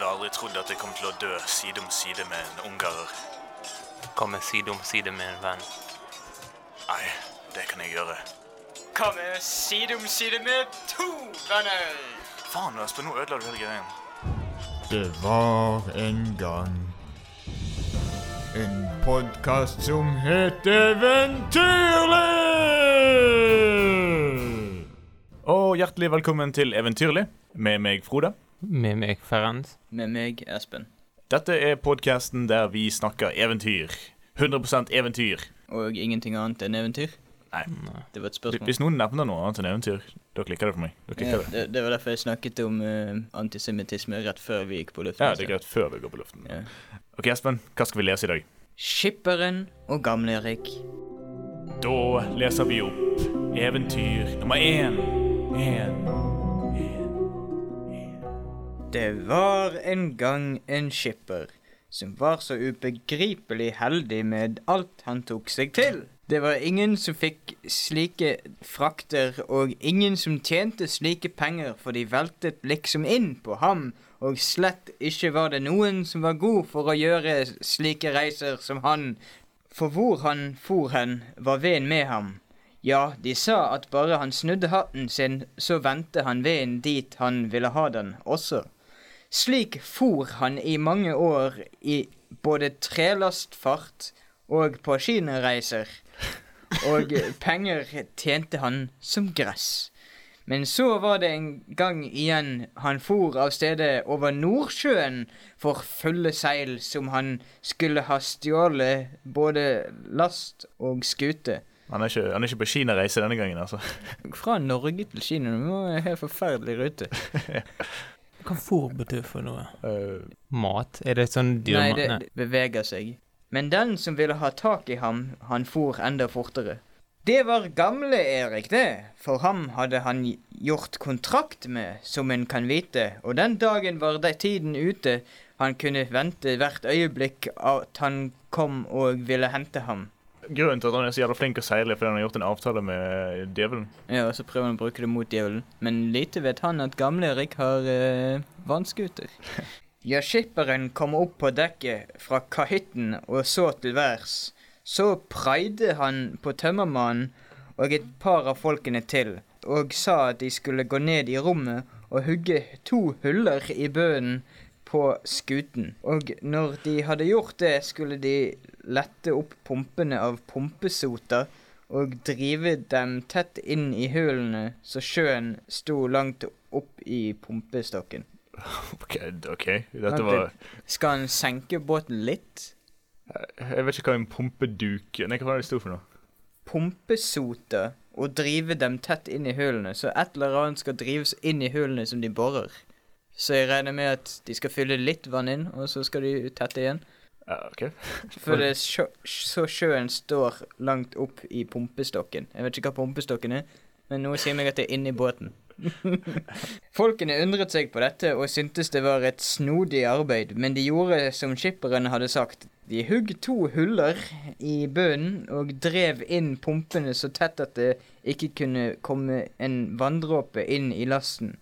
hadde aldri trodd at jeg kom til å dø side om side med en ungarer. Komme side om side med en venn. Nei, det kan jeg gjøre. Komme side om side med to venner. Faen, Aspen, nå ødela du hele greien. Det var en gang en podkast som het Eventyrlig! Og hjertelig velkommen til Eventyrlig med meg, Frode. Med meg, Ferenc. Med meg, Espen. Dette er podkasten der vi snakker eventyr. 100% eventyr. Og ingenting annet enn eventyr. Nei. Det var et spørsmål. Hvis noen nevner noe annet enn eventyr, da klikker det for meg. Da Ja, det. det, det var derfor jeg snakket om uh, antisemittisme rett før vi gikk på luften. Ja, det er greit før vi går på luften. Ja. Ok, Espen, hva skal vi lese i dag? Skipperen og Gamle-Erik. Da leser vi opp eventyr nummer én. En. Det var en gang en skipper som var så ubegripelig heldig med alt han tok seg til. Det var ingen som fikk slike frakter, og ingen som tjente slike penger, for de veltet liksom inn på ham, og slett ikke var det noen som var god for å gjøre slike reiser som han, for hvor han for hen, var veden med ham. Ja, de sa at bare han snudde hatten sin, så vendte han veden dit han ville ha den også. Slik for han i mange år i både trelastfart og på skinereiser, og penger tjente han som gress. Men så var det en gang igjen han for av stedet over Nordsjøen for fulle seil som han skulle ha stjålet både last og skute. Han er ikke, han er ikke på Kina-reise denne gangen, altså. Fra Norge til Kina, det var en helt forferdelig rute. Hva fôr betyr for noe? Uh, Mat? Er det sånn Nei, dyrmat? det, det beveger seg. Men den som ville ha tak i ham, han for enda fortere. Det var gamle Erik, det, for ham hadde han gjort kontrakt med, som en kan vite, og den dagen var det tiden ute, han kunne vente hvert øyeblikk at han kom og ville hente ham. Grunnen til at han er så jævla flink å seile, er fordi han har gjort en avtale med djevelen. Ja, og så prøver han å bruke det mot djevelen, men lite vet han at gamle Erik har uh, vannskuter. Ja, skipperen kom opp på dekket fra kahytten og så til værs. Så praide han på tømmermannen og et par av folkene til, og sa at de skulle gå ned i rommet og hugge to huller i bønnen på skuten. Og når de hadde gjort det, skulle de lette opp pumpene av pumpesoter og drive dem tett inn i hulene så sjøen sto langt opp i pumpestokken. Ok, ok. Dette var Skal han senke båten litt? Jeg vet ikke hva en pumpeduk Nei, hva var det det sto for noe? Pumpesoter og drive dem tett inn i hulene. så et eller annet skal drives inn i hulene som de borer. Så jeg regner med at de skal fylle litt vann inn, og så skal de tette igjen. Ja, ok. For det sjø, så sjøen står langt opp i pumpestokken. Jeg vet ikke hva pumpestokken er, men noe sier meg at det er inni båten. Folkene undret seg på dette og syntes det var et snodig arbeid, men de gjorde som skipperen hadde sagt. De hugg to huller i bunnen og drev inn pumpene så tett at det ikke kunne komme en vanndråpe inn i lasten.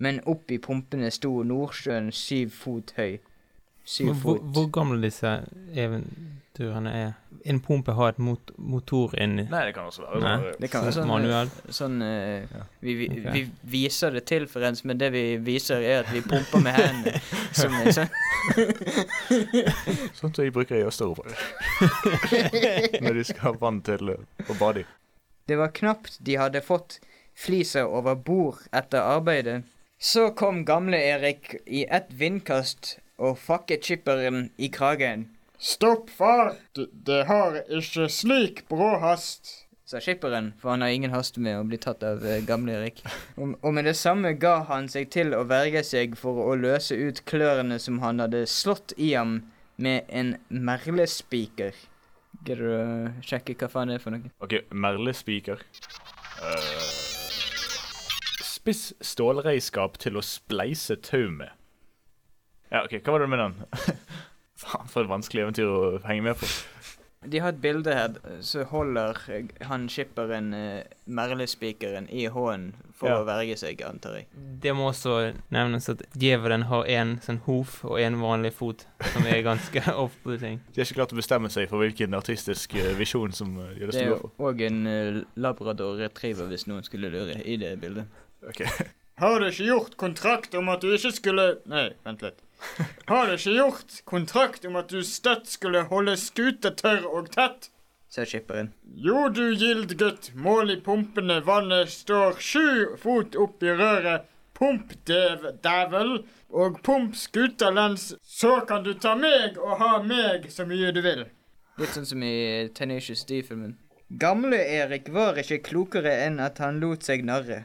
Men opp i pumpene sto Nordsjøen syv fot høy. Syv Hvor, fot. hvor gamle disse eventyrene er? En pumpe har et mot motor inni. Nei, det kan også være. Nei. Det kan være sånn, Manuell. sånn uh, vi, vi, okay. vi viser det til for en, men det vi viser er at vi pumper med hendene. som er sånn. Sånn som de bruker i Øst-Europa. Når de skal ha vann til å bade i. Det var knapt de hadde fått fliser over bord etter arbeidet. Så kom gamle Erik i ett vindkast og fakket skipperen i kragen. Stopp, far! Det, det har ikke slik brå hast. Sa skipperen, for han har ingen hast med å bli tatt av eh, gamle Erik. Og, og med det samme ga han seg til å verge seg for å løse ut klørne som han hadde slått i ham med en merlespiker. Gidder du å sjekke hva faen det er for noe? Ok, merlespiker. Uh, spiss stålreiskap til å spleise tau med. Ja, ok, hva var det med den? Faen, for et vanskelig eventyr å henge med på. De har et bilde her, så holder eh, han skipperen eh, merlespikeren i hånden for Ja. å verge seg, antar jeg. Det må også nevnes at djevelen har en sånn hof og en vanlig fot, som er ganske off-putting. De har ikke klart å bestemme seg for hvilken artistisk eh, visjon som gjør det store. Det er òg en eh, labrador retriever, hvis noen skulle lure, i det bildet. Ok. Har du ikke gjort kontrakt om at du ikke skulle Nei, vent litt. Har du ikke gjort kontrakt om at du støtt skulle holde skuta tørr og tett? sa skipperen. Jo, du gild gutt. Mål i pumpene. Vannet står sju fot opp i røret. Pump, dev, dævel. Og pump skuta lens, så kan du ta meg og ha meg så mye du vil. Litt sånn som i Tenacious D-filmen. Gamle Erik var ikke klokere enn at han lot seg narre.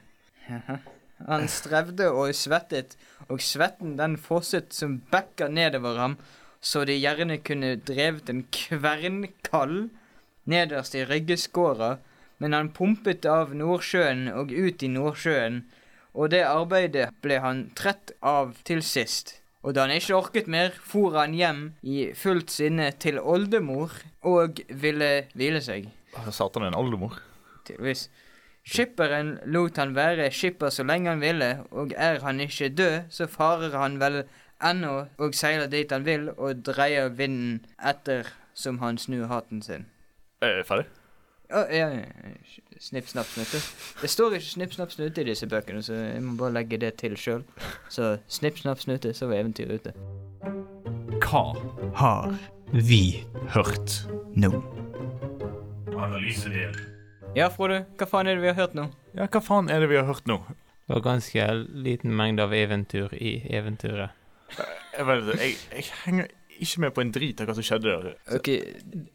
han strevde og svettet, og svetten den fosset som bekka nedover ham, så de gjerne kunne drevet en kvernkall nederst i ryggeskåra, men han pumpet av Nordsjøen og ut i Nordsjøen, og det arbeidet ble han trett av til sist. Og da han ikke orket mer, for han hjem i fullt sinne til oldemor og ville hvile seg. Satan en oldemor. Tydeligvis. Skipperen lot han være skipper så lenge han ville, og er han ikke død, så farer han vel ennå og seiler dit han vil, og dreier vinden etter som han snur haten sin. Er jeg ferdig? Å, ja, ja, snipp, snapp, snutte. Det står ikke snipp, snapp, snutte i disse bøkene, så jeg må bare legge det til sjøl. Så snipp, snapp, snutte, så var eventyret ute. Hva Har Vi. hørt? nå. Analysedel. Ja, Frode, hva faen er det vi har hørt nå? Ja, hva faen er det vi har hørt nå? Det var ganske liten mengde av eventyr i eventyret. Jeg, vet, jeg, jeg henger ikke med på en drit av hva som skjedde der. Ok,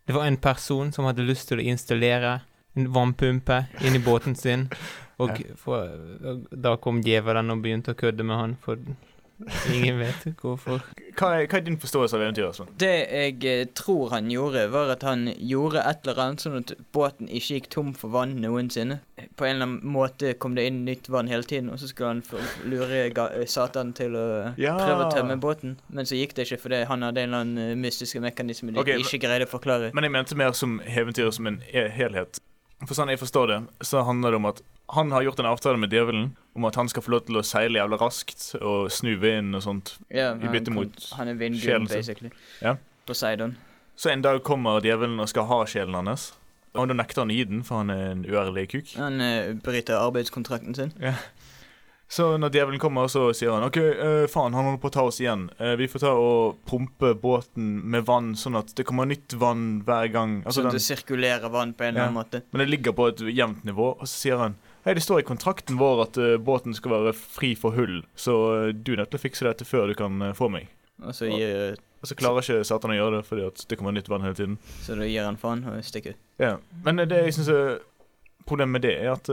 Det var en person som hadde lyst til å installere en vannpumpe inn i båten sin, og for, da kom djevelen og begynte å kødde med han, for ingen vet hvorfor. Hva er, hva er din forståelse av eventyret? Sånn? Det jeg eh, tror han gjorde, var at han gjorde et eller annet sånn at båten ikke gikk tom for vann noensinne. På en eller annen måte kom det inn nytt vann hele tiden, og så skulle han lure ga eh, Satan til å Ja. prøve å tømme båten. Men så gikk det ikke fordi han hadde en eller annen eh, mystiske mekanisme de okay, ikke greide å forklare. Men jeg mente mer som eventyret som en helhet. For sånn jeg forstår det, så handler det om at han har gjort en avtale med djevelen om at han skal få lov til å seile jævla raskt og snu vinden og sånt. Ja, i bytte mot Han er vindguden, sjelen basically. Ja. Poseidon. Så en dag kommer djevelen og skal ha sjelen hans. Og da nekter han å gi den, for han er en uærlig kuk. Han uh, bryter arbeidskontrakten sin. Ja. Så når djevelen kommer, så sier han OK, uh, faen, han holder på å ta oss igjen. Uh, vi får ta og pumpe båten med vann, sånn at det kommer nytt vann hver gang. Altså, sånn at det sirkulerer vann på en eller Ja. annen måte. men det ligger på et jevnt nivå. Og så sier han Hei, det står i kontrakten vår at uh, båten skal være fri for hull, så uh, du er nødt til å fikse dette før du kan uh, få meg. Og så gir, Og så klarer ikke Satan å gjøre det fordi det kommer nytt vann hele tiden. så da gir han faen og stikker ut. Ja. Men det jeg synes er problemet med det, er at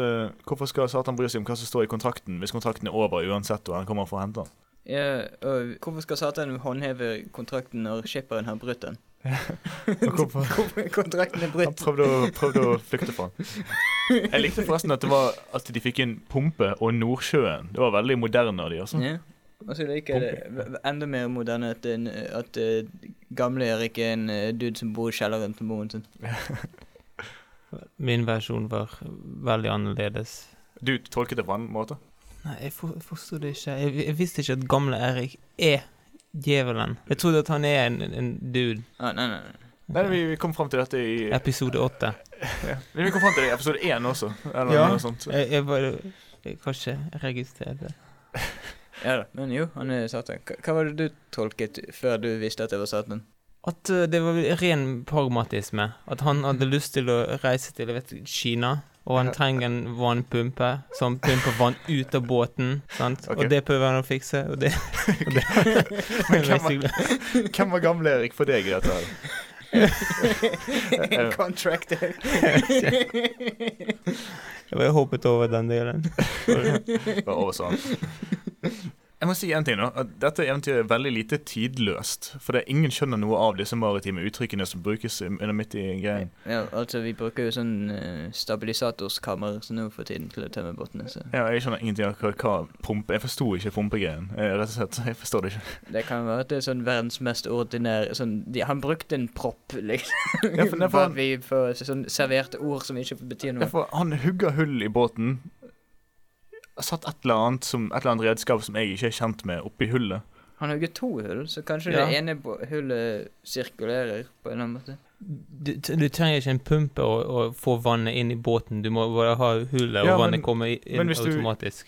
hvorfor skal Satan bry seg om hva som står i kontrakten, hvis kontrakten er over uansett og han kommer for å hente den? Ja, og hvorfor skal Satan håndheve kontrakten når skipperen har brutt den? Kontrakten er Han brutt? prøvde å, prøvde å flykte fra den. Jeg likte forresten at det var at de fikk inn pumpe og Nordsjøen. Det var veldig moderne av de, også. Ja. Og så liker jeg det enda mer moderne at, en, at eh, gamle Erik er en eh, dude som bor i kjelleren til moren sin. Min versjon var veldig annerledes. Du tolket det på en måte? Nei, jeg, for, jeg forstod det ikke. Jeg, jeg visste ikke at gamle Erik er djevelen. Jeg trodde at han er en, en dude. Ah, nei, nei, nei. Nei, vi, vi kom fram til dette i Episode åtte. ja. Vi kom fram til det i episode én også. Eller Ja. noe sånt. Jeg, jeg bare Jeg kan ikke registrere det. Ja da, men jo, han er Satan. Hva, hva var det du tolket før du visste at det var Satan? At uh, det var ren pragmatisme. At han hadde lyst til å reise til jeg vet, Kina, og han trenger en vannpumpe som pumper vann ut av båten. Sant? Okay. Og det prøver han å fikse, og det, og det Men hvem var, hvem var gamle Erik for deg i dette? her? En contractor. Jeg bare hoppet over den delen. Det var også han. Jeg må si en ting nå, at Dette eventyret er veldig lite tidløst. For det er ingen skjønner noe av disse maritime uttrykkene som brukes under midt i greien. Ja, altså, vi bruker jo sånn uh, stabilisatorskammer så nå for tiden til å tømme båtene, så Ja, jeg skjønner ingenting av hva, hva pumpe Jeg forsto ikke pumpegreien. Eh, Rett og slett, jeg forstår det ikke. det kan være at det er sånn verdens mest ordinære sånn, de, Han brukte en propp, liksom. Ja, for- for vi får sånn serverte ord som ikke betyr noe. Ja, for han hugger hull i båten. Har Satt et eller annet som, et eller annet redskap som jeg ikke er kjent med, oppi hullet. Han hugger to hull, så kanskje Ja. det ene hullet sirkulerer på en eller annen måte. Du, du trenger ikke en pumpe å, å få vannet inn i båten. Du må bare ha hullet, Ja, og men- vannet kommer men inn hvis du-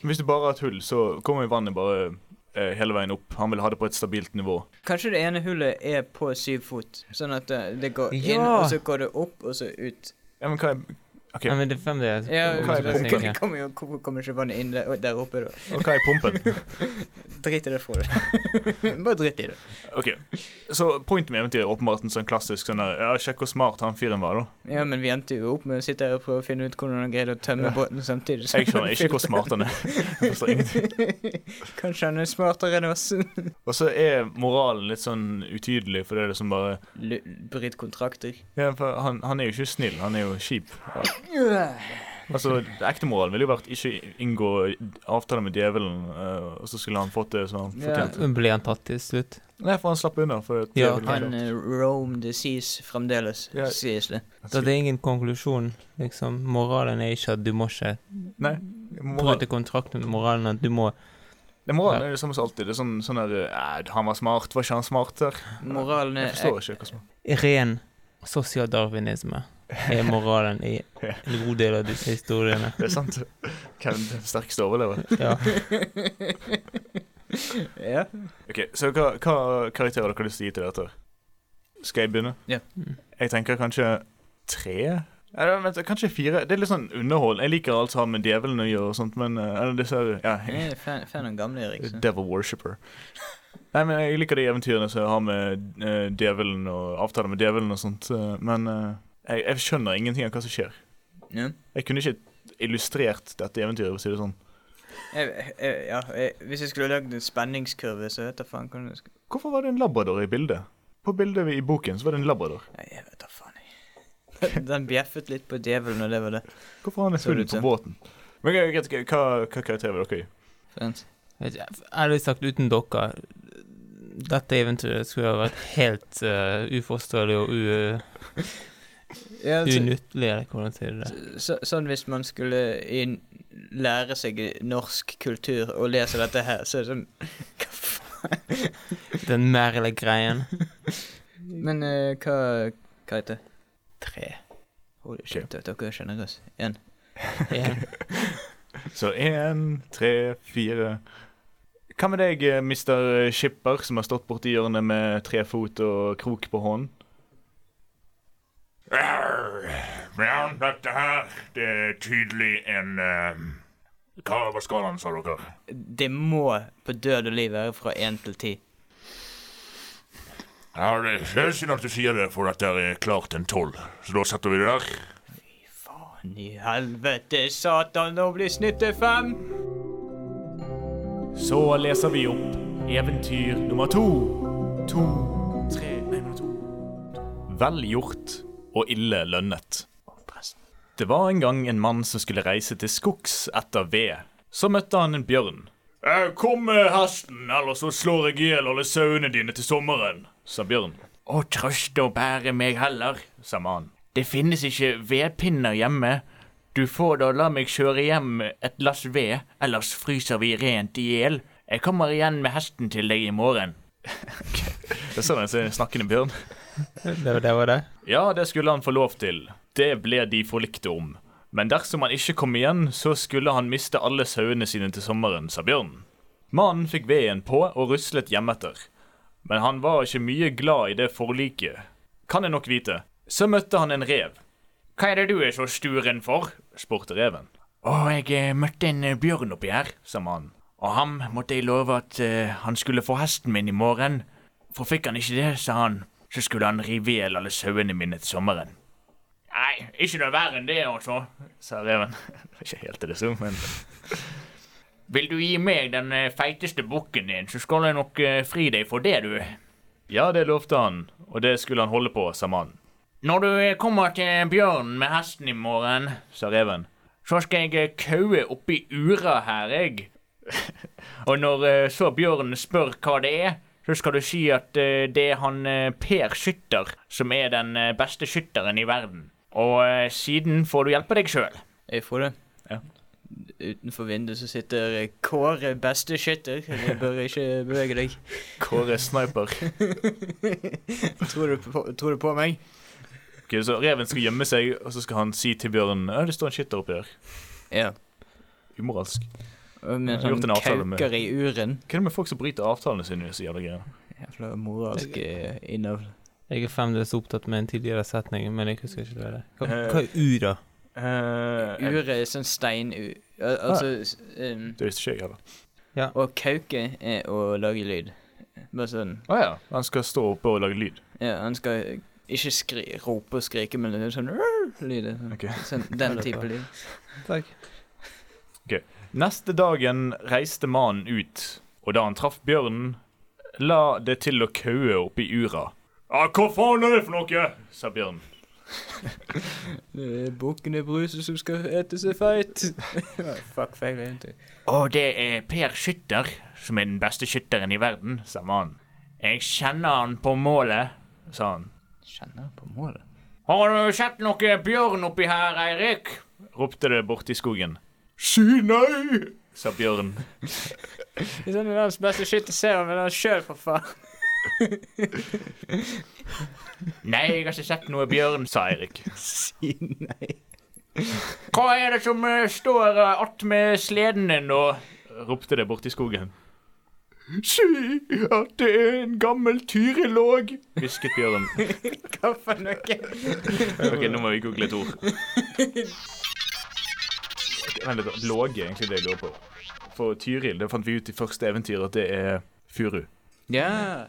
Hvis du bare har et hull, så kommer vannet bare eh, hele veien opp. Han vil ha det på et stabilt nivå. Kanskje det ene hullet er på syv fot, sånn at det, det går inn, og så går det opp, og så ut. Ja, men hva er OK. Ja, men det er fremdeles Ja, Hva er pumpen? kommer jo, hvorfor kommer ikke vannet inn der, der oppe, da? Og hva er pumpen? Drit i det, Frode. Bare drit i det. Ok, Så pointet med eventyret er åpenbart en sånn klassisk sånn der Ja, sjekk hvor smart han fyren var, da. Ja, men vi endte jo opp med å sitte her og prøve å finne ut hvordan han greide å tømme Ja. båten samtidig. Jeg skjønner ikke hvor smart han er. Jeg forstår ingenting. Kanskje han er smartere enn oss. Og så er moralen litt sånn utydelig, for det er liksom bare L- Bryt kontrakter. ja, for han, han er jo ikke snill, han er jo kjip. Altså, det ekte moralen ville jo vært ikke inngå avtale med djevelen, eh, og så skulle han fått det som han Ja. fortjente. Ble han tatt til slutt? Nei, for han slapp unna. For Ja, Han uh, roam the seas fremdeles, Ja. sies det. Så det er ingen konklusjon, liksom. Moralen er ikke at du må ikke Nei. Moral, bryte kontrakten. Moralen er at du må det moralen er det samme som alltid. Det er sånn, sånn der eh, Han var smart, var ikke han smart der? Moralen Jeg er forstår ikke hva som er Ren sosialdarwinisme er moralen i en god del av disse historiene. Det er sant. Hvem den sterkeste overlever? Ja. Ja. Ok, Så hva, hva karakter har dere lyst til å gi til dette? Skal jeg begynne? Ja. Mm. Jeg tenker kanskje tre? Eller, vent, kanskje fire. Det er litt sånn underhold. Jeg liker alt som har med djevelen å gjøre og sånt, men eh, eller disse her, ja, Jeg er fan, fan av gamle Erik. Devil worshipper. Nei, men Jeg liker de eventyrene som har med uh, djevelen og avtaler med djevelen og sånt, eh, men eh, jeg, jeg skjønner ingenting av hva som skjer. Ja. Jeg kunne ikke illustrert dette eventyret, for å si det sånn. Jeg, jeg, ja, jeg, hvis jeg skulle lagd en spenningskurve, så vet jeg faen hvordan jeg skulle Hvorfor var det en labrador i bildet? På bildet i boken så var det en labrador. Nei, jeg vet da faen, jeg. Den bjeffet litt på djevelen, og det var det. Hvorfor har han Så full på båten? Men greit, greit, hva, hva karakter vil dere gi? Vet Ærlig sagt, uten dere Dette eventyret skulle ha vært helt uh, uforståelig og u, Ja, så, unyttelig, eller hvordan sier du det? så, sånn hvis man skulle inn, lære seg norsk kultur og lese dette her, så er det sånn Hva faen? Den merle-greien. Men uh, hva Hva heter det? Tre. Holy shit, dere er sjenerøse. Én. En. Så én, tre, fire Hva med deg, mister Mr. Skipper, som har stått borti hjørnet med tre fot og krok på hånden? Ja, dette her, det er tydelig en eh, Hva var skalaen, sa dere? Det må på død og liv være fra én til ti. Ja, det det er synd at du sier det, for dette er klart en tolv. Så da setter vi det der. Fy Faen i helvete, satan, nå blir snittet fem! Så leser vi opp eventyr nummer to. To, tre Nei, nummer to. Vel gjort og ille lønnet. Det var en gang en mann som skulle reise til skogs etter ved. Så møtte han en bjørn. Eh, Kom med hesten, ellers så slår jeg i hjel alle sauene dine til sommeren. sa bjørn. Å trøste og bære meg heller, sa mannen. det finnes ikke vedpinner hjemme. Du får da la meg kjøre hjem et lass ved, ellers fryser vi rent i hjel. Jeg kommer igjen med hesten til deg i morgen. Det er sånn en snakkende bjørn. Det det. Var det. Ja, det skulle han få lov til. Det ble de forlikte om. Men dersom han ikke kom igjen, så skulle han miste alle sauene sine til sommeren, sa bjørnen. Mannen fikk veden på og ruslet hjemetter. Men han var ikke mye glad i det forliket. Kan jeg nok vite. Så møtte han en rev. Hva er det du er så sturen for? spurte reven. Å, jeg eh, møtte en eh, bjørn oppi her, sa mannen. og ham måtte jeg love at uh, han skulle få hesten min i morgen. For fikk han ikke det, sa han, så skulle han rive i hjel alle sauene mine til sommeren. Nei, ikke noe verre enn det, altså. sa reven. Ikke helt til det som, men Vil du gi meg den eh, feiteste bukken din, så skal jeg nok eh, fri deg for det, du. Ja, det lovte han, og det skulle han holde på, sa mannen. Når du eh, kommer til bjørnen med hesten i morgen, Sa reven. så skal jeg kaue oppi ura her, jeg. Og når så bjørnen spør hva det er, skal du si at eh, det er han eh, Per Skytter som er den eh, beste skytteren i verden. Og siden får du hjelpe deg sjøl. Jeg får det. Ja. Utenfor vinduet så sitter Kåre beste skytter. Jeg bør ikke bevege deg. Kåre Sniper. Tror du på, tror du på meg? Ok, så reven skal gjemme seg, og så skal han si til bjørnen det står en skytter oppi her. Ja. Umoralsk. Og med- kauker i uren. Hva er det med folk som bryter avtalene sine? Så jævla greier? Jævla moralsk eh, innavl. Jeg er fremdeles opptatt med en tidligere setning, men jeg husker ikke det. Hva, Eh, hva er ura? Uh, Uret er sånn steinur altså um, det visste ikke jeg heller. Å kauke er å lage lyd. Bare sånn Å ja. Han skal stå oppe og lage lyd. Ja, han skal ikke skri rope og skrike, men det er sånn «Rrr» lyd. Sånn, okay. sånn, den type lyd. Takk. Neste dagen reiste mannen ut, og da han traff bjørnen, la det til å kaue oppi ura. Ja, hva faen er det for noe? sa bjørnen. Det er bukken i bruset som skal ete seg feit. Fuck, feil egentlig. Og det er Per Skytter som er den beste skytteren i verden. sa mannen. Jeg kjenner han på målet. Sa han. Kjenner han på målet. Har du sett noe bjørn oppi her, Eirik? Ropte det borti skogen. Si nei, sa bjørnen. Det er sånn verdens beste skytter ser han vel han sjøl, for faen. Nei, jeg har ikke sett noe bjørn. Sa Eirik. Si nei. Hva er det som eh, står uh, attmed sleden din, da? Ropte det borti skogen. Si at det er en gammel tyrillåg, hvisket bjørnen. Hva for noe? Ok, nå må vi google et ord. Vent litt, låge er egentlig det jeg lurer på. For Tyril, det fant vi ut i første eventyr at det er furu. Ja.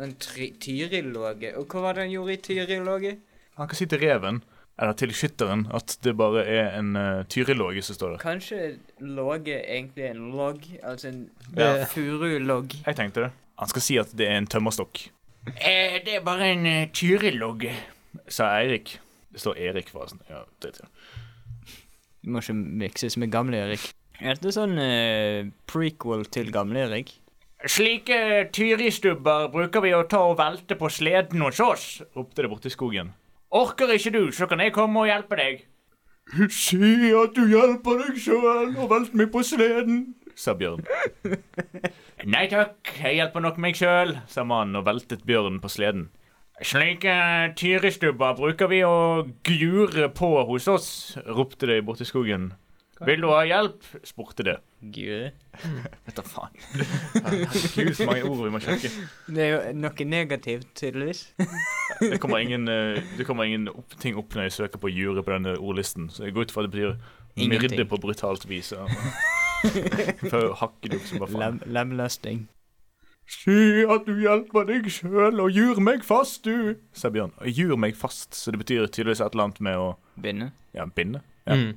En Tyril-låge. Og hva var det han gjorde i Tyril-låge? Han kan si til reven, eller til skytteren, at det bare er en uh, tyrillåge som står der. Kanskje låge egentlig er en logg? Altså en Ja. furulogg? Jeg tenkte det. Han skal si at det er en tømmerstokk, Eh, det er bare en uh, tyrillogg. sa Eirik. Det står Erik, forresten. Ja, det tror jeg. Du må ikke mikses med gamle-Erik. Er dette sånn eh, prequel til gamle-Erik? Slike tyristubber bruker vi å ta og velte på sleden hos oss. Ropte det borti skogen. Orker ikke du, så kan jeg komme og hjelpe deg. Si at du hjelper deg sjøl og velt meg på sleden, sa Bjørn. Nei takk, jeg hjelper nok meg sjøl. Sa mannen og veltet Bjørn på sleden. Slike tyristubber bruker vi å Gure på hos oss, ropte det borti skogen. Vil du ha hjelp? Spurte det. Gure. Vet da faen. Herregud, så mange ord vi må sjekke. Det er jo noe negativt, tydeligvis. Det kommer ingen, eh, det kommer ingen opp, ting opp når jeg søker på jure på denne ordlisten. Så jeg går ut fra at det betyr myrde på brutalt vis. For å hakke det opp som bare faen. Lem lemlesting. Si at du hjelper deg sjøl, og gjør meg fast, du, sa Bjørn. Og Gjør meg fast, så det betyr tydeligvis et eller annet med å Binde. ja, binde. Ja. Mm.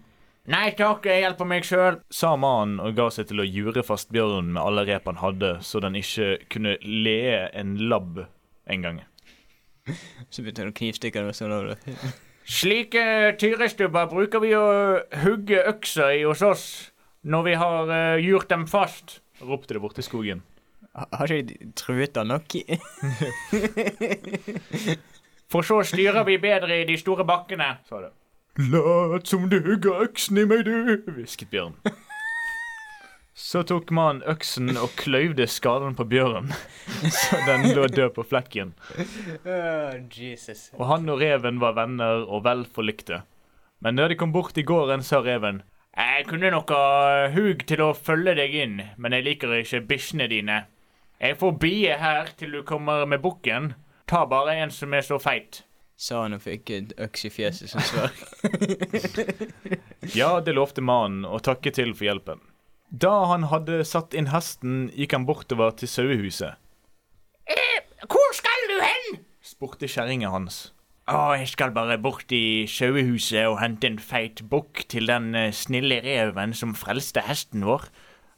Nei takk, jeg hjelper meg sjøl. Sa mannen og ga seg til å jure fast bjørnen med alle rep han hadde, så den ikke kunne le en labb en gang. Så begynte han å knivstikke det. Sånn. Slike tyrestubber bruker vi å hugge økser i hos oss når vi har uh, gjort dem fast. Ropte det borti skogen. Ha- Har ikke de truet han nok? For så styrer vi bedre i de store bakkene. sa det. Lat som du hugger øksen i meg, du, hvisket bjørn. Så tok mannen øksen og kløyvde skaden på bjørnen, så den lå død på flekken. Jesus. Og han og reven var venner og vel forlikte. Men da de kom bort i gården, sa reven Jeg kunne nok ha hug til å følge deg inn, men jeg liker ikke bikkjene dine. Jeg får bie her til du kommer med bukken. Ta bare en som er så feit. Sa han og fikk et øks i fjeset som svar. ja, det lovte mannen og takket til for hjelpen. Da han hadde satt inn hesten, gikk han bortover til sauehuset. Hvor skal du hen? Spurte kjerringa hans. Å, jeg skal bare bort i sauehuset og hente en feit bukk til den eh, snille reven som frelste hesten vår.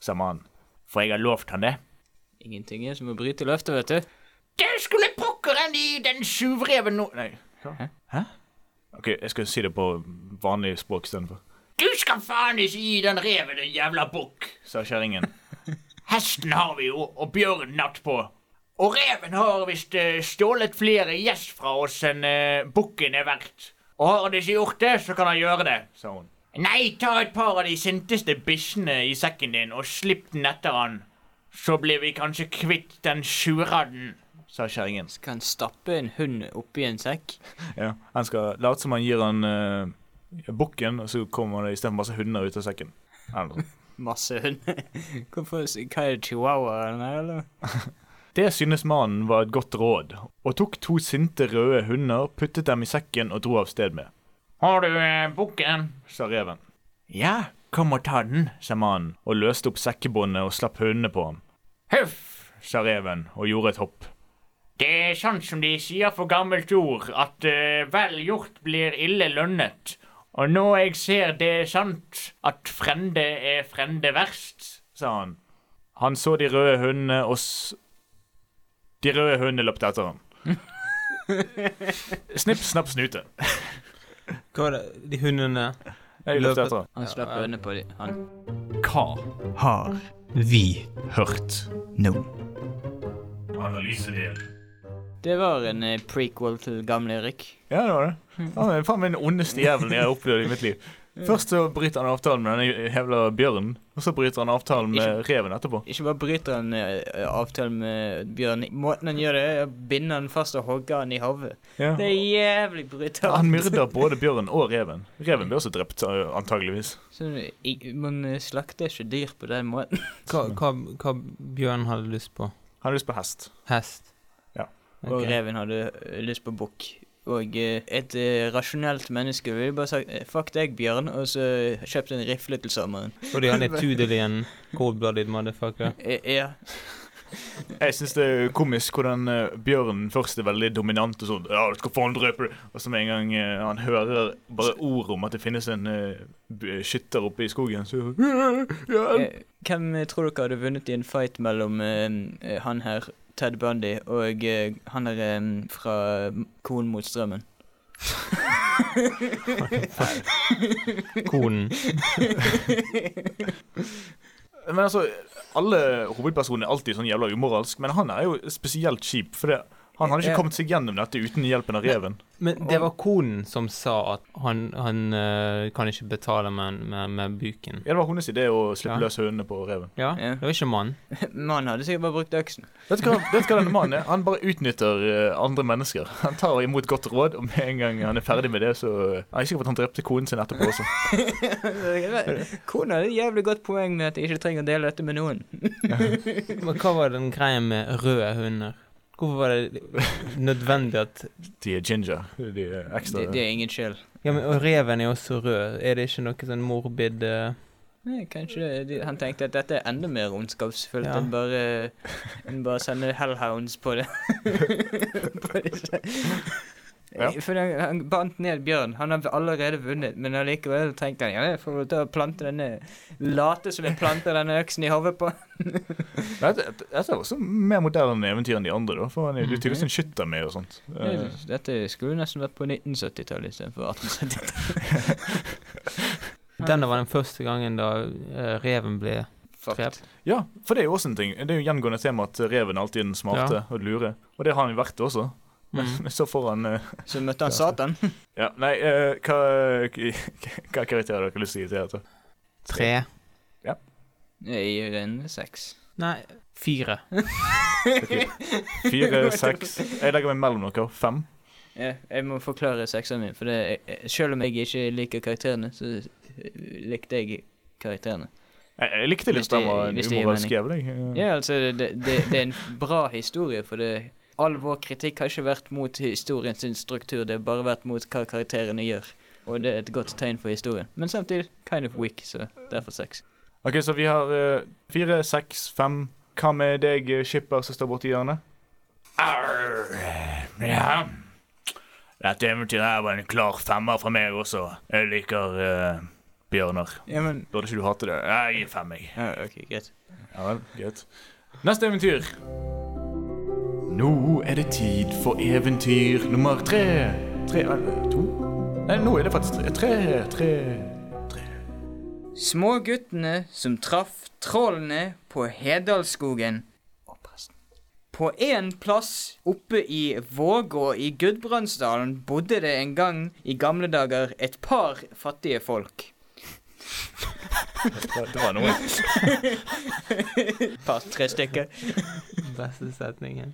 sa mannen. For jeg har lovt han det. Ingenting er som å bryte løftet, vet du. Det skulle pokkeren i den tjuvreven nå Nei. Hæ? OK, jeg skal si det på vanlig språk istedenfor. Du skal faen ikke gi den reven en jævla bukk. Sa kjerringen. Hesten har vi jo, og bjørnen natt på. Og reven har visst eh, stjålet flere gjess fra oss enn uh, bukken er verdt. Og har han ikke gjort det, så kan han gjøre det. sa hun. Nei, ta et par av de sinteste bikkjene i sekken din og slipp den etter han. Så blir vi kanskje kvitt den tjuradden. Sa kjerringen. Skal han stappe en hund oppi en sekk? Ja, han skal late som han gir han uh, bukken, og så kommer det istedenfor masse hunder ut av sekken. Masse hunder. Hvorfor, hva er det, chihuahua eller eller? Det synes mannen var et godt råd, og tok to sinte røde hunder, puttet dem i sekken og dro av sted med. Har du eh, bukken? Sa reven. Ja, kom og ta den, sa mannen, og løste opp sekkebåndet og slapp hundene på ham. Huff! Sa reven og gjorde et hopp. Det er sånn som de sier for gammelt ord, at uh, vel gjort blir ille lønnet. Og nå jeg ser det er sant, at frende er frende verst, sa han. Han så de røde hundene og s... De røde hundene løpte etter ham. Snipp, snapp, snute. Hva var det? De hundene løp etter ham. Han slapp øynene på dem. Han Hva har vi hørt? nå. Analysedel. Det var en eh, prequel til gamle Erik. Ja, det var det. Han er faen meg den ondeste jævelen jeg har opplevd i mitt liv. Først så bryter han avtalen med den jævla bjørnen, og så bryter han avtalen med reven etterpå. Ikke bare bryter han eh, avtalen med bjørnen. Måten han gjør det, er å binde han fast og hogge han i hodet. Ja. Det er jævlig brutalt. Han myrder både bjørnen og reven. Reven blir også drept, uh, antageligvis. Så, man eh, slakter ikke dyr på den måten. Hva, hva, hva bjørnen hadde lyst på? Han hadde lyst på hest. Hest? Ja. Og reven hadde eh, lyst på bukk. Og eh, et eh, rasjonelt menneske ville bare sagt eh, 'fuck deg, Bjørn', og så kjøpt en rifle til sommeren. Fordi han er tudelig en cold-blooded motherfucker. Eh, Ja. Jeg syns det er komisk hvordan Bjørn bjørnen først er veldig dominant og sånn. Ja, du skal faen drepe det. Og så med en gang eh, han hører bare ord om at det finnes en uh, skytter oppe i skogen, så Eh, Hvem eh, tror dere hadde vunnet i en fight mellom eh, eh, han her, Ted Bundy, og eh, han er eh, fra Konen mot strømmen? Konen. Men altså, alle hovedpersonene er alltid sånn jævla umoralsk, men han er jo spesielt kjip, for det, han hadde ikke kommet seg gjennom dette uten hjelpen av reven. Men det var konen som sa at han, han eh, kan ikke betale med, med, med buken. Ja, det var hennes idé å slippe Ja. løs hundene på reven. Ja, Ja. det var ikke mann. Mannen hadde sikkert bare brukt øksen. Vet du hva, vet hva denne mannen er? Han bare utnytter eh, andre mennesker. Han tar imot godt råd, og med en gang han er ferdig med det, så Jeg er sikker på at han drepte konen sin etterpå også. Kona hadde et jævlig godt poeng med at jeg ikke trenger å dele dette med noen. Men hva var den greia med røde hunder? Hvorfor var det nødvendig at De er ginger. De er ekstra Det, de er ingen skyld. Ja, men og reven er også rød. Er det ikke noe sånn morbid uh... Nei, kanskje de, han tenkte at dette er enda mer ondskapsfullt Ja. enn bare enn bare sende hellhounds på det. på disse. Ja. For han, han bandt ned bjørn. Han har allerede vunnet, men allikevel tenkte han ja, jeg får ta og plante denne Late som jeg planter denne øksen i hodet på. Dette, dette er også mer moderne eventyr enn de andre, da. For han er jo tydeligvis en skytter med og sånt. Ja, Dette skulle nesten vært på 1970-tallet istedenfor 1870-tallet. Denne var den første gangen da eh, reven ble Fakt. Ja, for det er jo også en ting. Det er jo gjengående tema at reven alltid er den smarte og lure. Og det har han jo vært også. Men Mm. så får han uh, Så møtte han Satan. Ja, nei, uh, hva, hva karakter har dere lyst til å gi til dette? Tre. Ja. Jeg gir en seks. Nei, fire. Fire, seks Jeg legger meg mellom dere. Fem. Ja, jeg må forklare sekseren min, for det, er... selv om jeg ikke liker karakterene, så likte jeg karakterene. Jeg, jeg likte litt den var det umoralsk mening. Ja, altså, det, det, det er en bra historie, for det all vår kritikk har ikke vært mot historiens struktur, det har bare vært mot hva karakterene gjør. Og det er et godt tegn for historien. Men samtidig kind of weak, så derfor seks. OK, så vi har eh, fire, seks, fem. Hva med deg, eh, skipper, som står borti hjørnet? Arr, ja. Dette eventyret her var en klar femmer fra meg også. Jeg liker uh, bjørner. Ja, men Burde ikke du hate det? Jeg gir fem, jeg. ja, OK, greit. Ja greit. Neste eventyr. Nå er det tid for eventyr nummer tre. Tre eller to? Nei, nå er det faktisk tre. Tre, tre. Småguttene som traff trollene på Hedalsskogen. På en plass oppe i Vågå i Gudbrandsdalen bodde det en gang i gamle dager et par fattige folk. Det, var noe. Par, tre stykker. Beste setningen.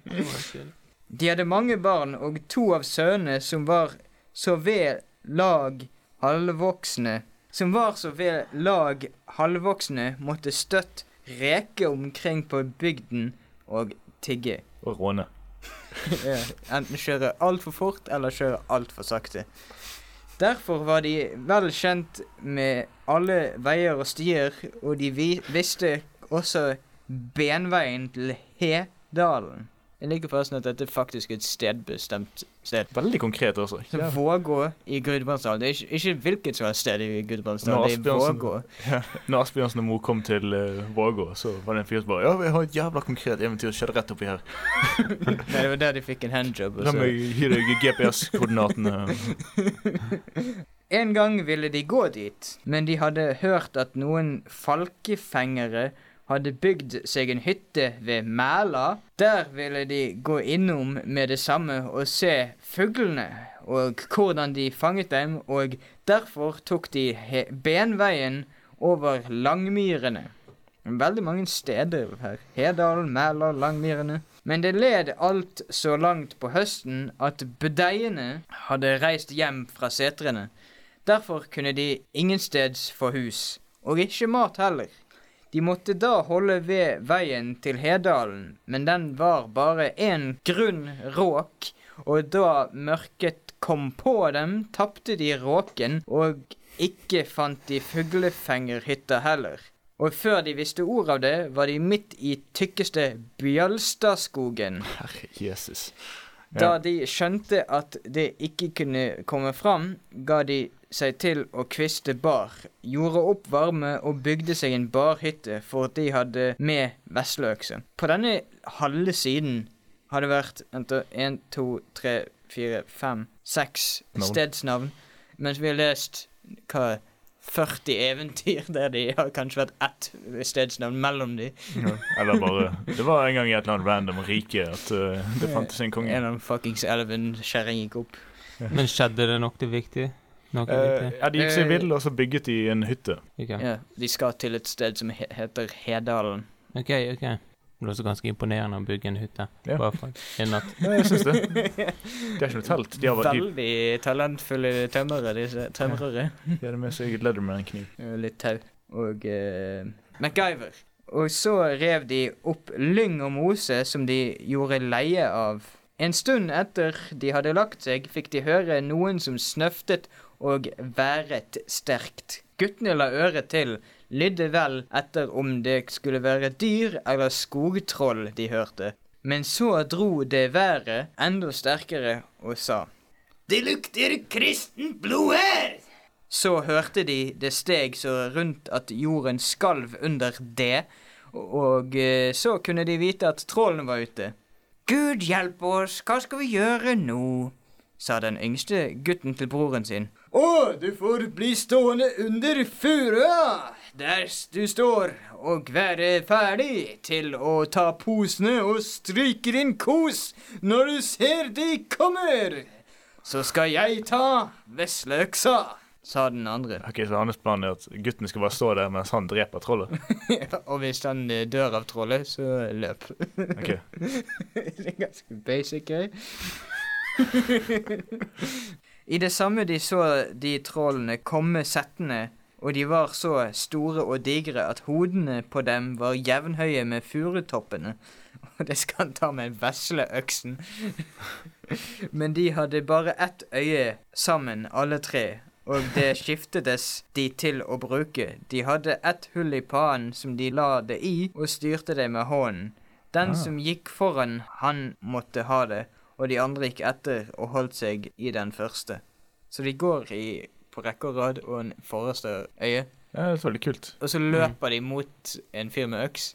De hadde mange barn, og to av sønnene som var så ved lag halvvoksne, som var så ved lag halvvoksne, måtte støtt reke omkring på bygden og tigge. Og råne. Ja, Enten kjøre altfor fort eller kjøre altfor sakte. Derfor var de vel kjent med alle veier og stier, og de vi visste også benveien til Hedalen. Jeg liker forresten at dette er faktisk et stedbestemt sted. Veldig konkret også. Ja. Vågå i Gudbrandsdalen. Det er ikke, ikke hvilket som helst sted i Gudbrandsdalen, det er Vågå. Ja, når Asbjørnsen og Mo kom til uh, Vågå, så var det en fyr som bare Ja, vi har et jævla konkret eventyr som skjedde rett oppi her. Nei, det var der de fikk en handjob. La meg gi deg GPS-koordinatene. En gang ville de gå dit, men de hadde hørt at noen falkefengere hadde bygd seg en hytte ved Mæla. Der ville de gå innom med det samme og se fuglene og hvordan de fanget dem, og derfor tok de benveien over Langmyrene. Veldig mange steder her. Hedalen, Mæla, Langmyrene. Men det led alt så langt på høsten at budeiene hadde reist hjem fra setrene. Derfor kunne de ingensteds få hus, og ikke mat heller. De måtte da holde ved veien til Hedalen, men den var bare en grunn råk, og da mørket kom på dem, tapte de råken, og ikke fant de fuglefengerhytta heller. Og før de visste ord av det, var de midt i tykkeste Bjølstadskogen. Herre Jesus. Da de skjønte at det ikke kunne komme fram, ga de seg til å kviste bar, gjorde opp varme og bygde seg en barhytte for at de hadde med vesleøkse. På denne halve siden har det vært vent da, en, to, tre, fire, fem, seks Navn. stedsnavn, mens vi har lest hva 40 eventyr der de har kanskje vært ett stedsnavn mellom de. Ja, eller bare Det var en gang i et eller annet random rike at uh, det fantes en konge. En eller annen fuckings elven kjerring gikk opp. Men skjedde det nok det viktige? Noe uh, viktig? ja, De gikk seg vill, og så bygget de en hytte. Ok, Ja, de skal til et sted som he heter Hedalen. ok. ok. Det var også ganske imponerende å bygge en hytte. Ja. Bare for en natt. Ja, jeg syns det. Det er ikke noe telt. De har, vært Veldig talentfulle tømrere, disse tømrere. de hadde med seg Leatherman-kniv. Litt tau. Og uh, MacGyver. Og så rev de opp lyng og mose som de gjorde leie av. En stund etter de hadde lagt seg, fikk de høre noen som snøftet og været sterkt. Guttene la øret til, lydde vel etter om det skulle være dyr eller skogtroll de hørte. Men så dro det været enda sterkere og sa Det lukter kristent blod her! Så hørte de det steg så rundt at jorden skalv under det, og eh, så kunne de vite at trollen var ute. Gud hjelpe oss, hva skal vi gjøre nå? sa den yngste gutten til broren sin. Å, du får bli stående under furua, der du står, og være ferdig til å ta posene og stryke din kos når du ser de kommer. Så skal jeg ta vesleøksa, sa den andre. Ok, Så hans plan er at gutten skal bare stå der mens han dreper trollet? og hvis han eh, dør av trollet, så løp. Ok, det er ganske basic gøy. I det samme de så de trollene komme settende, og de var så store og digre at hodene på dem var jevnhøye med furutoppene. Og det skal han ta med vesleøksen. Men de hadde bare ett øye sammen, alle tre, og det skiftedes de til å bruke. De hadde ett hull i pannen som de la det i, og styrte det med hånden. Den Ah. som gikk foran, han måtte ha det, og de andre gikk etter og holdt seg i den første. Så de går i på rekke og rad og en forreste øye. Ja, det er veldig kult. Og så løper de mot en fyr med øks.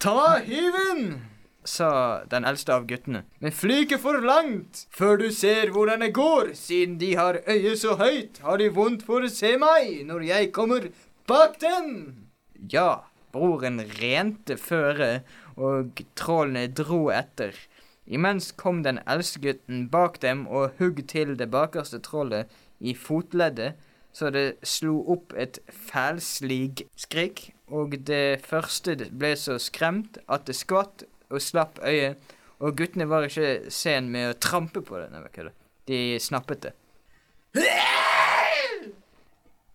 Ta hyven! sa den eldste av guttene. Men fly ikke for langt før du ser hvordan det går. Siden de har øyet så høyt, har de vondt for å se meg når jeg kommer bak dem. Ja, broren rente føret, og trollene dro etter. Imens kom den eldste gutten bak dem og hugg til det bakerste trollet i fotleddet, så det slo opp et fælslig skrik, og det første ble så skremt at det skvatt og slapp øyet, og guttene var ikke sen med å trampe på det. Nei. De snappet det.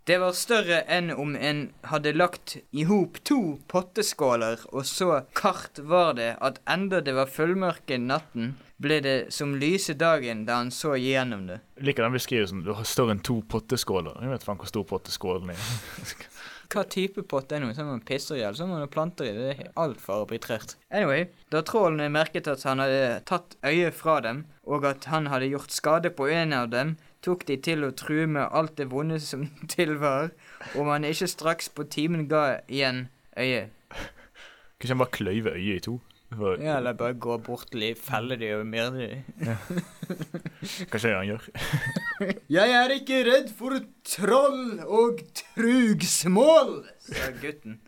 Det var større enn om en hadde lagt i hop to potteskåler, og så kart var det at enda det var fullmørke natten, ble det som lyse dagen da han så gjennom det. Jeg liker den beskrivelsen. Du har større enn to potteskåler. Jeg vet faen hvor stor potteskålen er. Hva type pott er det? som man pisser i, eller sånn man planter i? Det er altfor arbitrert. Anyway, da trollene merket at han hadde tatt øyet fra dem, og at han hadde gjort skade på en av dem, tok de til å true med alt det vonde som til var, om han ikke straks på timen ga igjen øyet. Kanskje han bare kløyver øyet i to? For, Ja, eller bare gå bort til de, felle de og myrde de. Kanskje det han gjør? Jeg er ikke redd for troll og trugsmål, sa gutten.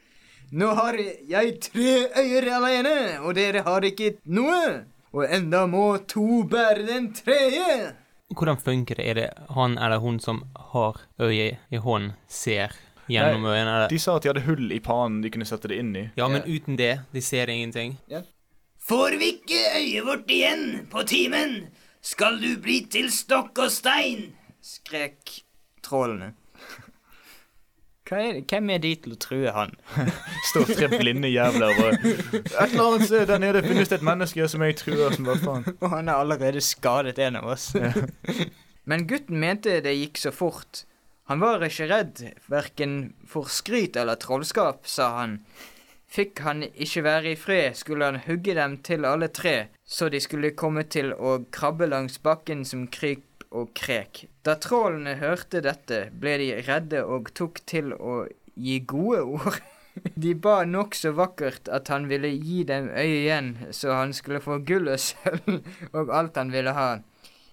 Nå har jeg tre øyer alene, og dere har ikke noe. Og enda må to bære den tredje. Hvordan funker det? Er det han eller hun som har øyet i hånden, ser gjennom øynene? Eller? De sa at de hadde hull i panen de kunne sette det inn i. Ja, men uten det, de ser ingenting. Får vi ikke øyet vårt igjen på timen, skal du bli til stokk og stein, skrek trollene. Hva er? Hvem er de til å true han? Står tre blinde jævler og Et eller annet sted der nede finnes det et menneske som jeg truer som bare faen. Og han har allerede skadet en av oss. Men gutten mente det gikk så fort. Han var ikke redd, verken for skryt eller trollskap, sa han. Fikk han ikke være i fred, skulle han hugge dem til alle tre, så de skulle komme til å krabbe langs bakken som kryp og krek. Da trollene hørte dette, ble de redde og tok til å gi gode ord. De ba nokså vakkert at han ville gi dem øyet igjen, så han skulle få gull og sølv og alt han ville ha.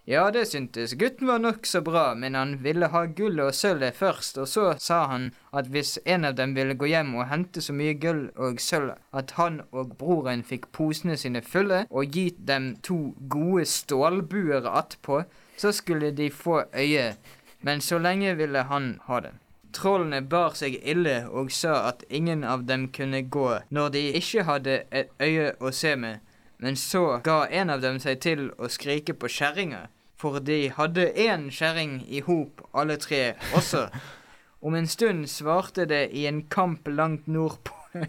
Ja, det syntes gutten var nokså bra, men han ville ha gullet og sølvet først, og så sa han at hvis en av dem ville gå hjem og hente så mye gull og sølv at han og broren fikk posene sine fulle, og gitt dem to gode stålbuer attpå, så skulle de få øye, men så lenge ville han ha det. Trollene bar seg ille og sa at ingen av dem kunne gå når de ikke hadde et øye å se med, men så ga en av dem seg til å skrike på kjerringa, for de hadde én kjerring i hop, alle tre også. Om en stund svarte det i en kamp langt nordpå.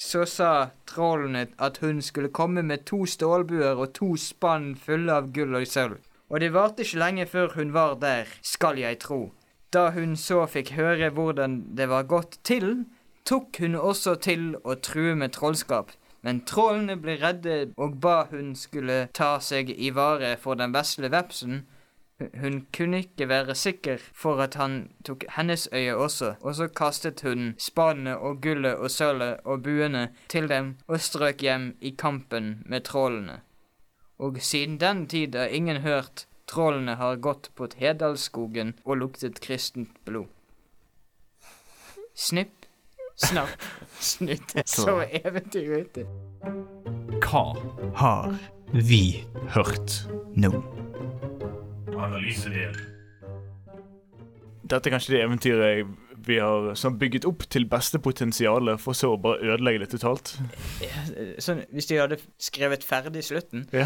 Så sa trollene at hun skulle komme med to stålbuer og to spann fulle av gull og sølv. Og det varte ikke lenge før hun var der, skal jeg tro. Da hun så fikk høre hvordan det var gått til, tok hun også til å true med trollskap. Men trollene ble redde og ba hun skulle ta seg i vare for den vesle vepsen. Hun- kunne ikke være sikker for at han tok hennes øye også, og så kastet hun spanene og gullet og sølvet og buene til dem og strøk hjem i kampen med trollene. Og siden den tid har ingen hørt trollene har gått på Hedalsskogen og luktet kristent blod. Snipp, snapp, snutt. Så er eventyr ute. Hva Har vi hørt? nå? Analysedel. Dette er kanskje det eventyret vi har sånn, bygget opp til beste potensialet, for så å bare ødelegge det totalt. Sånn, hvis de hadde skrevet ferdig slutten Det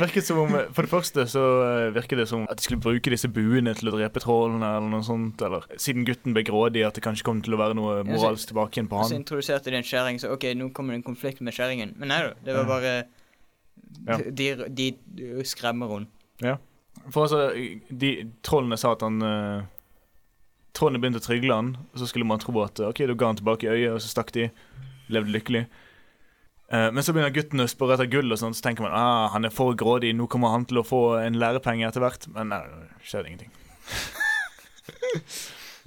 virket som om For det første så virket virker det som at de skulle bruke disse buene til å drepe trollene, eller noe sånt. Eller siden gutten ble grådig, at det kanskje kom til å være noe moralsk tilbake igjen på han. så introduserte de en skjæring, så OK, nå kommer det en konflikt med skjæringen. Men nei da, det var bare Ja. de, de, de skremmer hun. For altså, de trollene sa at han eh, Trollene begynte å trygle han, og så skulle man tro at OK, da ga han tilbake øyet, og så stakk de. Levde lykkelig. Uh, men så begynner gutten å spørre etter gull, og sånn, så tenker man ah, han er for grådig, nå kommer han til å få en lærepenge etter hvert. Men nei, det skjedde ingenting.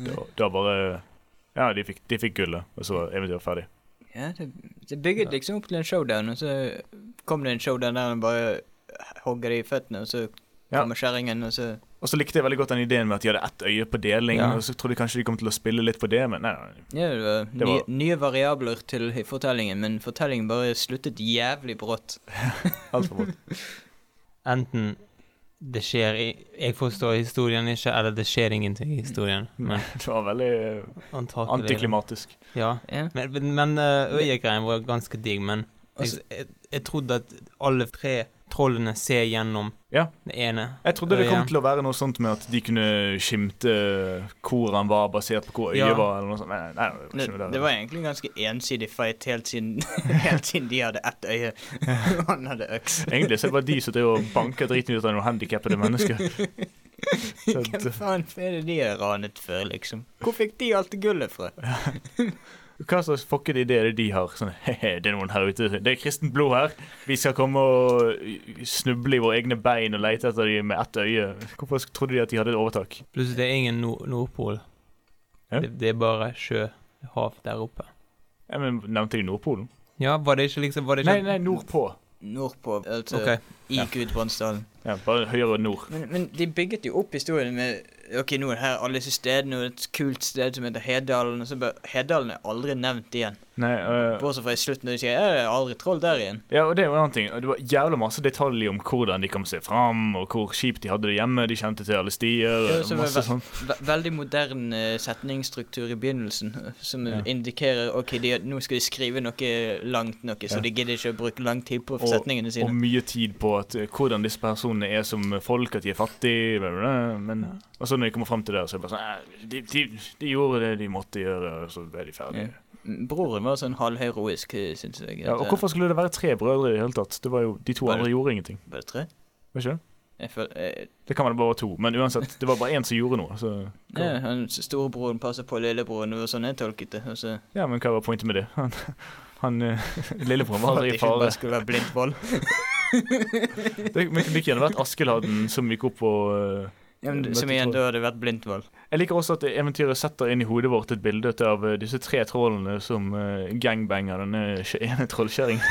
Da, da bare Ja, de fikk, de fikk gullet, og så var eventyret ferdig. Ja, det, det bygget liksom opp til en showdown, og så kom det en showdown der han bare hogger de i føttene, og så Ja. kommer kjerringen, og så Og så likte jeg veldig godt den ideen med at de hadde ett øye på deling, Ja. og så trodde jeg kanskje de kom til å spille litt på det, men nei, nei. Ja, det var, Det var- nye, nye variabler til fortellingen, men fortellingen bare sluttet jævlig brått. altfor brått. Enten det skjer i Jeg forstår historien ikke, eller det skjer ingenting i historien. Men Det var veldig antakelig antiklimatisk. Ja. Ja. Men, men uh, øyegreien var ganske digg, men jeg, jeg, jeg trodde at alle tre trollene ser gjennom Ja. det ene. Jeg trodde det kom til å være noe sånt med at de kunne skimte hvor han var, basert på hvor øyet Ja. var, eller noe sånt. Nei, nei, det var Det, det var egentlig en ganske ensidig fight helt siden, helt siden de hadde ett øye. og Han hadde øks. Egentlig så var det de som drev og banka driten ut av noen handikappede mennesker. Hvem faen er det de har ranet før, liksom? Hvor fikk de alt gullet fra? Hva slags fuckede ideer er det de har? Sånn, «Hehe, det er noen her ute. Det er kristent blod her. Vi skal komme og snuble i våre egne bein og lete etter dem med ett øye. Hvorfor trodde de at de hadde et overtak? Plutselig det er ingen nord Nordpol. Ja. Det, det er bare sjø, hav der oppe. Ja, men Nevnte de Nordpolen? Ja, var det ikke liksom var det ikke, Nei, nei, nordpå. Nordpå, altså okay. i ja. Gudbrandsdalen. Ja, bare høyere nord. Men, men de bygget jo opp historien med Ok, nå er det her alle disse stedene, og et kult sted som heter Hedalen, og så bare Hedalen er aldri nevnt igjen. Nei, uh, Bortsett fra i slutten, når de sier 'Jeg er aldri troll der igjen. ja, og det er jo en annen ting. Det var jævla masse detaljer om hvordan de kom seg fram, og hvor kjipt de hadde det hjemme. De kjente til alle stier. Ja, og masse ve sånn. Ve veldig modern eh, setningsstruktur i begynnelsen, eh, som Ja. indikerer ok, de, nå skal de skrive noe langt noe, så Ja. de gidder ikke å bruke lang tid på Og- setningene Og mye tid på at, eh, hvordan disse personene er som folk, at de er fattige. Bla, bla, bla. Men og så når de kommer fram til det, så er det bare sånn «Eh, de, de, de gjorde det de måtte gjøre, og så ble de ferdige. Broren var sånn halvheroisk, syns jeg. Ja, og hvorfor skulle det være tre brødre i det hele tatt? Det var jo, De to andre gjorde ingenting. eh, Var det tre? Var ikke det? Føler, jeg, Det kan være det bare to, men uansett, det var bare én som gjorde noe. Så, ja, han Storebroren passer på lillebroren, og sånn jeg tolket det. Så ja, men hva var pointet med det? Han, han eh, Lillebroren var For at aldri det i ikke fare. bare skulle være blindt vold. Det det kunne gjerne vært Askeladden som gikk opp og eh, Ja, men, Møtte som igjen, da hadde vært blindt vold. Jeg liker også at eventyret setter inn i hodet vårt et bilde av eh, disse tre trollene som uh, gangbanger denne ene trollkjerringen.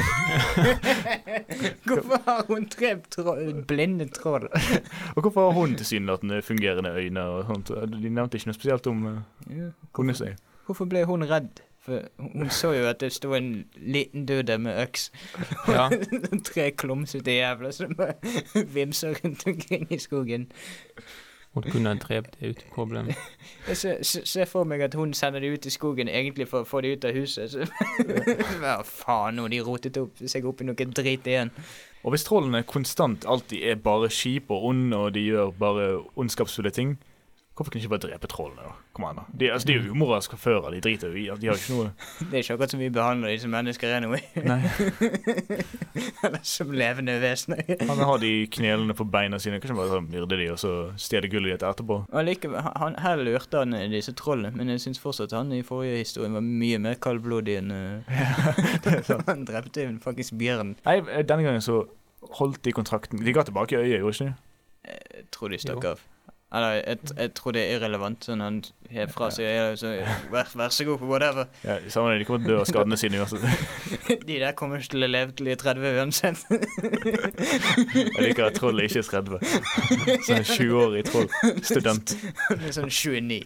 Hvorfor har hun tre troll, blinde troll? Og hvorfor har hun tilsynelatende fungerende øyne og sånt? De nevnte ikke noe spesielt om uh, Ja, hvorfor. Hvorfor ble hun redd? For hun så jo at det sto en liten dude med øks. Ja. Tre klumsete jævler som vimser rundt omkring i skogen. Hun kunne ha drept det uten problem. Jeg ser, se- ser for meg at hun sender det ut i skogen egentlig for å få det ut av huset. Så. Hva faen, nå har de rotet opp seg opp i noe drit igjen. Og hvis trollene konstant alltid er bare kjipe og onde, og de gjør bare ondskapsfulle ting, hvorfor kan de ikke bare drepe trollene? da? Kom an da. De, altså, de er jo umoralske fører, de driter jo i. De har ikke noe Det er ikke akkurat som vi behandler de som mennesker anyway. Nei. Eller som levende vesener. Han har de knelene på beina sine. Kanskje bare sånn myrde de, og så stjele gullet ditt etterpå. Og likevel, han, her lurte han eh, disse trollene, men jeg syns fortsatt han i forrige historie var mye mer kaldblodig enn uh... Han drepte jo en fuckings bjørn. Nei, eh, denne gangen så holdt de kontrakten. De ga tilbake øyet, gjorde ikke de? Jeg tror de stakk av. Eller, jeg, jeg tror det er irrelevant. Sånn han har fra seg ja, så, vær, vær så god, whatever. Ja, samme det, de kommer til å dø av skadene sine uansett. De der kommer ikke til å leve til de er 30 uansett. Jeg liker at trollet ikke er 30. Sånn 20-årig troll. Student. Sånn 29.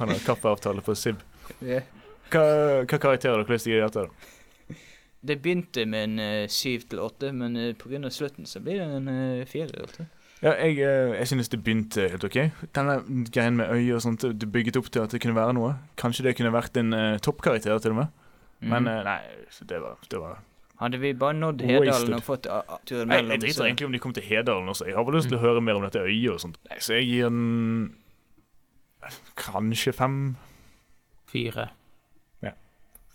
Han har kaffeavtale på SIB. Ja. Hva, hva karakterer har dere lyst til å gi dette? da? Det begynte med en syv 7 til 8, men uh, pga. slutten så blir det en uh, 4. Altså. Ja, jeg, eh, jeg synes det begynte helt ok. Denne greien med øye og sånt, det bygget opp til at det kunne være noe. Kanskje det kunne vært en uh, toppkarakter til og med. Men Mhm. eh, nei, så det var, det var Hadde vi bare nådd Hedalen og fått uh, uh, turen mellom jeg driter egentlig om de kom til Hedalen også. Jeg har bare lyst til å høre mer om dette øyet og sånt. Nei, så jeg gir den Kanskje fem? Fire. Ja.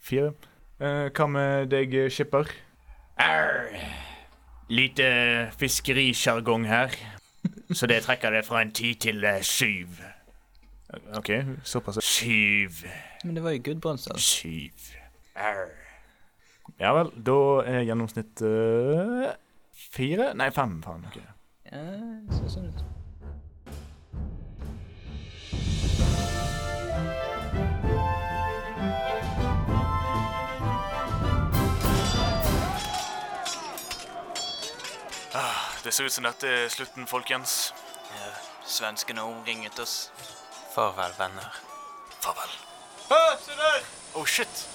Fire? Eh, hva med deg, skipper? Arr. Lite fiskerisjargong her. Så det trekker det fra en ti til eh, syv. OK, såpass. Syv. Men det var jo Gudbrandsdal. Syv. Arr. Ja vel, da er gjennomsnitt eh, fire? Nei, fem. Faen. ok. Ja, det ser sånn ut. Det ser ut som dette er slutten, folkens. Ja, svenskene omringet oss. Farvel, venner. Farvel. Hæ, se der! Oh, shit.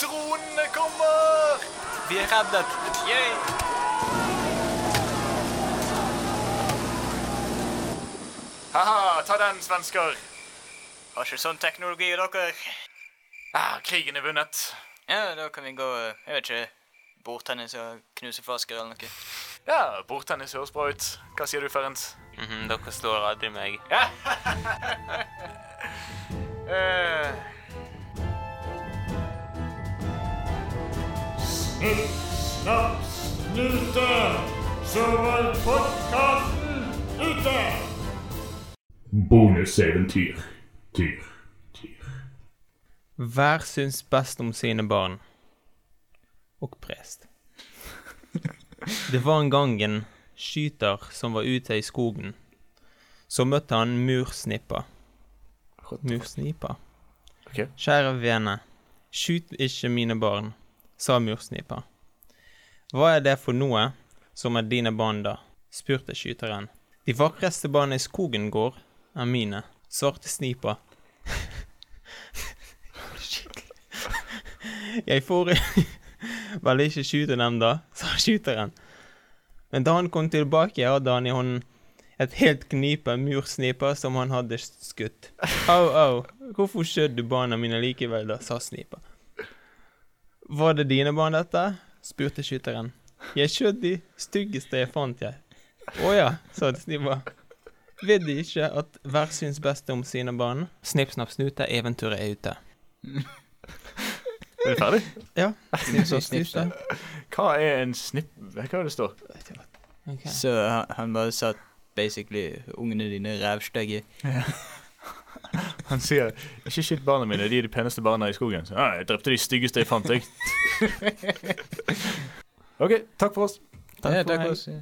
Dronene kommer! Vi er reddet! Yay! Haha, ta den, svensker. Har ikke sånn teknologi, dere. Ah, krigen er vunnet. Ja, da kan vi gå, jeg vet ikke, bordtennis og knuse flasker eller noe. Ja, bordtennis høres bra ut. Hva sier du, Ferenc? Mhm, dere slår aldri meg. Ja. uh... snute, så var podkasten ute! Bonuseventyr. Tyr. Tyr. Hver syns best om sine barn. Og prest. Det var en gang en skyter som var ute i skogen. Så møtte han mursnippa. Mursnipa. Okay. Kjære vene, skyt ikke mine barn, sa mursnipa. Hva er det for noe som er dine barn, da? spurte skyteren. De vakreste barna i skogen går, er mine, svarte snipa. Jeg får vel ikke skyte dem, da, sa skyteren. Men da han kom tilbake, hadde han i hånden et helt knipe mursniper som han hadde skutt. Au, au, hvorfor skjøt du barna mine likevel, da, sa snipa. Var det dine barn, dette? spurte skyteren. Jeg skjøt de styggeste jeg fant, jeg. Å ja, sa snipa. Vet de ikke at hver syns best om sine barn? Snipp, snapp, snute, eventyret er ute. Er du ferdig? Ja. Snips og snips, da. Hva er en snipp... Hva er det står? Okay. Så han, han bare sa basically ungene dine er rævstygge. Han sier ikke skyt barna mine, de er de peneste barna i skogen. Så, ah, jeg drepte de styggeste jeg fant, jeg. OK, takk for oss. Takk Ja, for takk meg. også.